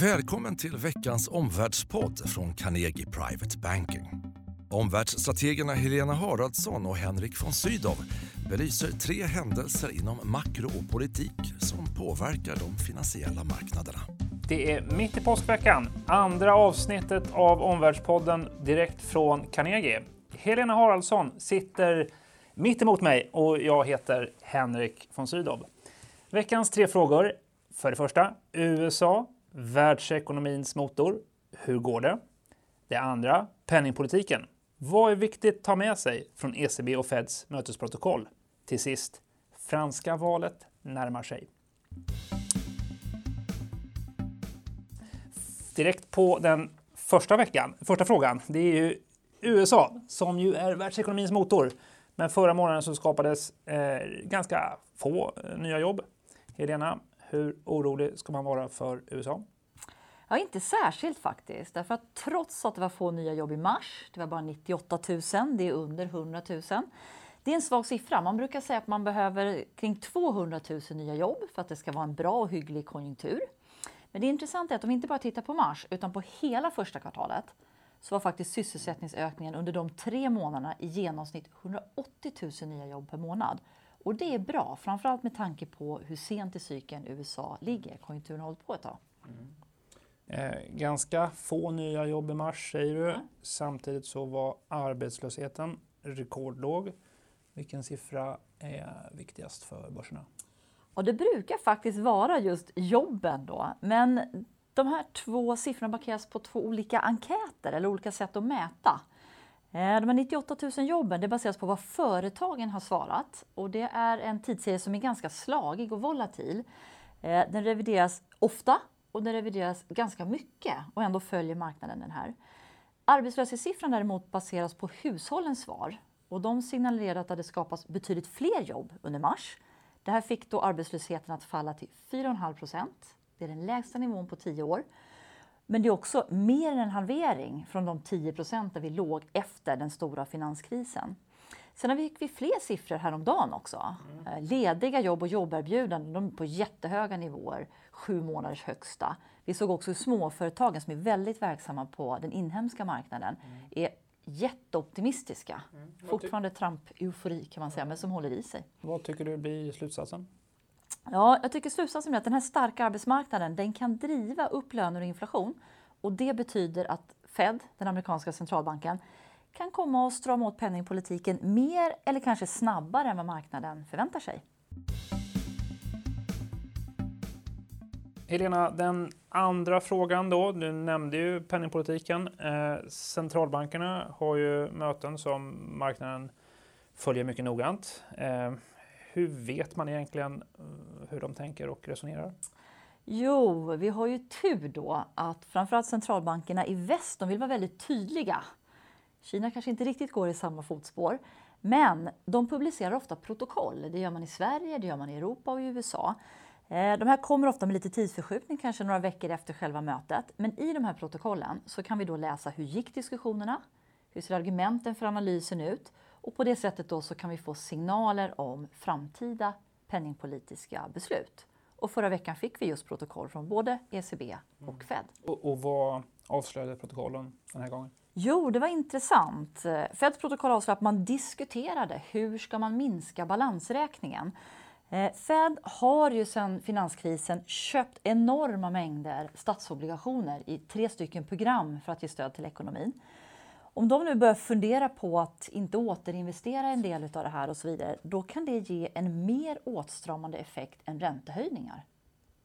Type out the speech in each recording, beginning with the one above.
Välkommen till veckans omvärldspodd från Carnegie Private Banking. Omvärldsstrategerna Helena Haraldsson och Henrik von Sydow belyser tre händelser inom makro och politik som påverkar de finansiella marknaderna. Det är mitt i påskveckan, andra avsnittet av Omvärldspodden direkt från Carnegie. Helena Haraldsson sitter mitt emot mig och jag heter Henrik von Sydow. Veckans tre frågor. För det första, USA, världsekonomins motor. Hur går det? Det andra, penningpolitiken. Vad är viktigt att ta med sig från ECB och Feds mötesprotokoll? Till sist, franska valet närmar sig. Direkt på den första veckan, första frågan, det är ju USA som ju är världsekonomins motor. Men förra månaden så skapades eh, ganska få eh, nya jobb. Helena, hur orolig ska man vara för USA? Ja, inte särskilt faktiskt. Därför att trots att det var få nya jobb i mars, det var bara 98 000, det är under 100 000. Det är en svag siffra. Man brukar säga att man behöver kring 200 000 nya jobb för att det ska vara en bra och hygglig konjunktur. Men det intressanta är att om vi inte bara tittar på mars utan på hela första kvartalet så var faktiskt sysselsättningsökningen under de tre månaderna i genomsnitt 180 000 nya jobb per månad. Och det är bra, framförallt med tanke på hur sent i cykeln USA ligger. Konjunkturen har hållit på ett tag. Mm. Eh, ganska få nya jobb i mars säger du. Mm. Samtidigt så var arbetslösheten rekordlåg. Vilken siffra är viktigast för börserna? Och det brukar faktiskt vara just jobben då. Men de här två siffrorna baseras på två olika enkäter eller olika sätt att mäta. Eh, de här 98 000 jobben det baseras på vad företagen har svarat och det är en tidsserie som är ganska slagig och volatil. Eh, den revideras ofta och den revideras ganska mycket och ändå följer marknaden den här. Arbetslöshetssiffran däremot baseras på hushållens svar och de signalerade att det hade skapats betydligt fler jobb under mars. Det här fick då arbetslösheten att falla till 4,5 procent. Det är den lägsta nivån på tio år. Men det är också mer än en halvering från de 10 procent där vi låg efter den stora finanskrisen. Sen fick vi fler siffror häromdagen också. Mm. Eh, lediga jobb och jobberbjudanden de är på jättehöga nivåer, sju månaders högsta. Vi såg också hur småföretagen som är väldigt verksamma på den inhemska marknaden mm. är jätteoptimistiska. Mm. Fortfarande Trump-eufori kan man säga, men som håller i sig. Vad tycker du blir slutsatsen? Ja, jag tycker slutsatsen är att den här starka arbetsmarknaden den kan driva upp löner och inflation. Och det betyder att Fed, den amerikanska centralbanken, kan komma att strama åt penningpolitiken mer eller kanske snabbare än vad marknaden förväntar sig. Helena, den andra frågan då. Du nämnde ju penningpolitiken. Eh, centralbankerna har ju möten som marknaden följer mycket noggrant. Eh, hur vet man egentligen eh, hur de tänker och resonerar? Jo, vi har ju tur då att framförallt centralbankerna i väst de vill vara väldigt tydliga. Kina kanske inte riktigt går i samma fotspår, men de publicerar ofta protokoll. Det gör man i Sverige, det gör man i Europa och i USA. Eh, de här kommer ofta med lite tidsförskjutning, kanske några veckor efter själva mötet. Men i de här protokollen så kan vi då läsa hur gick diskussionerna? Hur ser argumenten för analysen ut? Och på det sättet då så kan vi få signaler om framtida penningpolitiska beslut. Och förra veckan fick vi just protokoll från både ECB och mm. Fed. Och, och vad avslöjade protokollen den här gången? Jo, det var intressant. Feds protokoll avslöjade att man diskuterade hur ska man minska balansräkningen. Eh, Fed har ju sedan finanskrisen köpt enorma mängder statsobligationer i tre stycken program för att ge stöd till ekonomin. Om de nu börjar fundera på att inte återinvestera en del av det här och så vidare, då kan det ge en mer åtstramande effekt än räntehöjningar.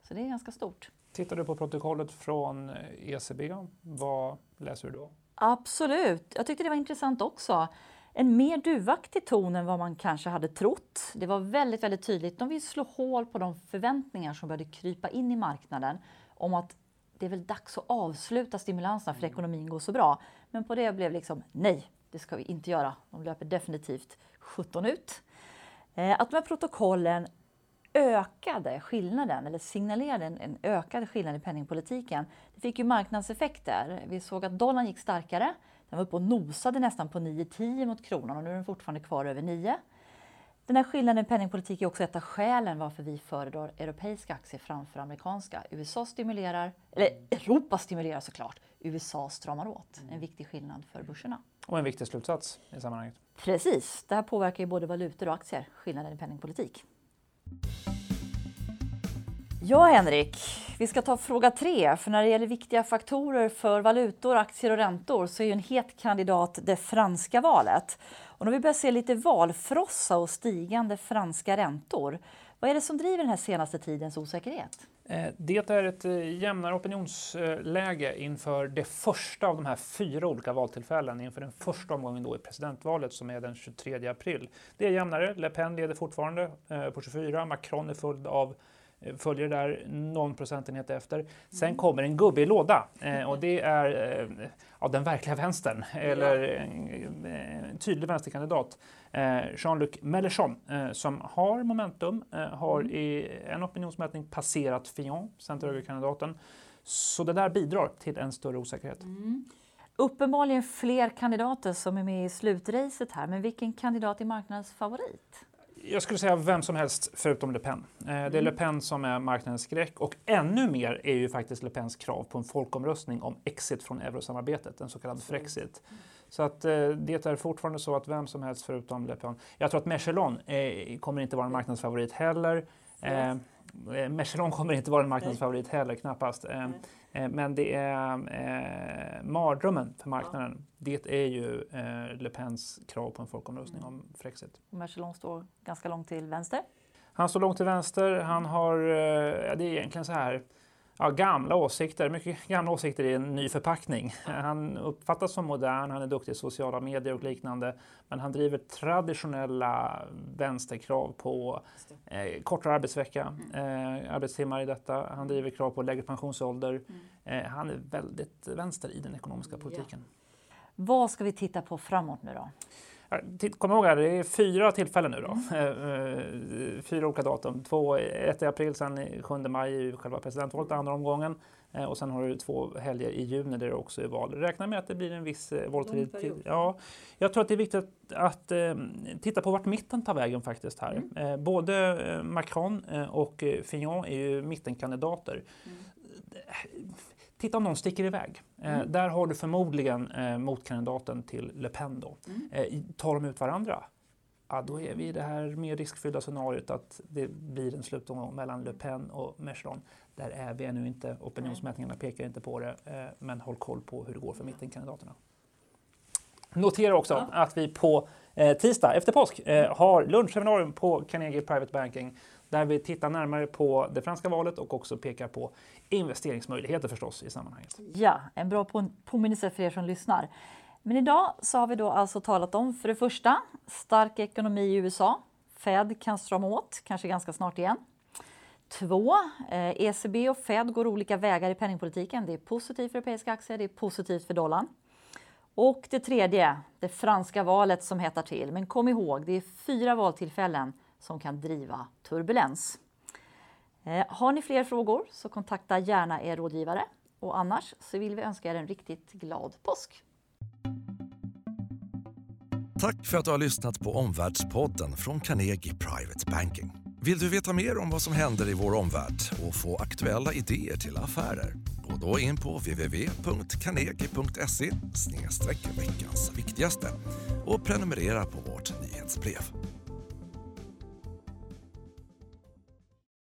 Så det är ganska stort. Tittar du på protokollet från ECB, vad läser du då? Absolut, jag tyckte det var intressant också. En mer duvaktig ton än vad man kanske hade trott. Det var väldigt, väldigt tydligt. De vill slå hål på de förväntningar som började krypa in i marknaden om att det är väl dags att avsluta stimulanserna för ekonomin går så bra. Men på det blev liksom nej, det ska vi inte göra. De löper definitivt 17 ut. Eh, att de här protokollen ökade skillnaden, eller signalerade en, en ökad skillnad i penningpolitiken, det fick ju marknadseffekter. Vi såg att dollarn gick starkare. Den var uppe och nosade nästan på 9-10 mot kronan och nu är den fortfarande kvar över 9. Den här skillnaden i penningpolitik är också ett av skälen varför vi föredrar europeiska aktier framför amerikanska. USA stimulerar, eller Europa stimulerar såklart, USA stramar åt. En viktig skillnad för börserna. Och en viktig slutsats i sammanhanget. Precis, det här påverkar ju både valutor och aktier, skillnaden i penningpolitik. Ja, Henrik, vi ska ta fråga tre. För när det gäller viktiga faktorer för valutor, aktier och räntor så är ju en het kandidat det franska valet. Och när vi börjar se lite valfrossa och stigande franska räntor, vad är det som driver den här senaste tidens osäkerhet? Eh, det är ett eh, jämnare opinionsläge inför det första av de här fyra olika valtillfällen inför den första omgången då i presidentvalet som är den 23 april. Det är jämnare. Le Pen leder fortfarande eh, på 24. Macron är följd av Eh, följer där någon procentenhet efter. Sen mm. kommer en gubbe i låda eh, och det är eh, ja, den verkliga vänstern, eller en, en tydlig vänsterkandidat. Jean-Luc Mélenchon som har momentum, har mm. i en opinionsmätning passerat Fillon, centerhögerkandidaten. Så det där bidrar till en större osäkerhet. Mm. Uppenbarligen fler kandidater som är med i slutracet här, men vilken kandidat är marknadens favorit? Jag skulle säga vem som helst förutom Le Pen. Eh, det är mm. Le Pen som är marknadens skräck och ännu mer är ju faktiskt Le Pens krav på en folkomröstning om exit från eurosamarbetet, en så kallad frexit. Så att eh, det är fortfarande så att vem som helst förutom Le Pen. Jag tror att Mechelon eh, kommer inte vara en marknadsfavorit heller. Eh, Mechelon kommer inte vara en marknadsfavorit heller, knappast. Eh, Eh, men det är eh, mardrömmen för marknaden. Ja. Det är ju eh, Le Pens krav på en folkomröstning om Frexit. Mercelon står ganska långt till vänster. Han står långt till vänster. Han har, eh, det är egentligen så här, ja, gamla åsikter, mycket gamla åsikter i en ny förpackning. Han uppfattas som modern, han är duktig i sociala medier och liknande, men han driver traditionella vänsterkrav på eh, kortare arbetsvecka, mm. eh, arbetstimmar i detta. Han driver krav på lägre pensionsålder. Mm. Eh, han är väldigt vänster i den ekonomiska politiken. Ja. Vad ska vi titta på framåt nu då? Kom ihåg här, det är fyra tillfällen nu då. Mm. Eh, fyra olika datum. Två, ett i april, sen 7 maj i själva presidentvalet, andra omgången. Eh, och sen har du två helger i juni där det också är val. Räkna med att det blir en viss eh, volatilität. Ja, jag tror att det är viktigt att, att titta på vart mitten tar vägen faktiskt här. Mm. både Macron och Fillon är ju mittenkandidater. Mm Titta om någon sticker iväg. Eh, mm. där har du förmodligen eh, motkandidaten till Le Pen. Då. Mm. Eh, tar de ut varandra, ja, då är vi i det här mer riskfyllda scenariot att det blir en slutomgång mellan Le Pen och Mélenchon. Där är vi ännu inte, opinionsmätningarna pekar inte på det, eh, men håll koll på hur det går för mittenkandidaterna. Notera också ja. att vi på eh, Eh, tisdag efter påsk eh, har lunchseminarium på Carnegie Private Banking där vi tittar närmare på det franska valet och också pekar på investeringsmöjligheter förstås i sammanhanget. Ja, en bra påminnelse för er som lyssnar. Men idag så har vi då alltså talat om för det första stark ekonomi i USA. Fed kan strama åt, kanske ganska snart igen. Två, eh, ECB och Fed går olika vägar i penningpolitiken. Det är positivt för europeiska aktier, det är positivt för dollarn. Och det tredje, det franska valet som hettar till. Men kom ihåg, det är fyra valtillfällen som kan driva turbulens. Eh, har ni fler frågor så kontakta gärna er rådgivare och annars så vill vi önska er en riktigt glad påsk. Tack för att du har lyssnat på Omvärldspodden från Carnegie Private Banking. Vill du veta mer om vad som händer i vår omvärld och få aktuella idéer till affärer? Gå då in på www.carnegie.se veckans viktigaste och prenumerera på vårt nyhetsbrev.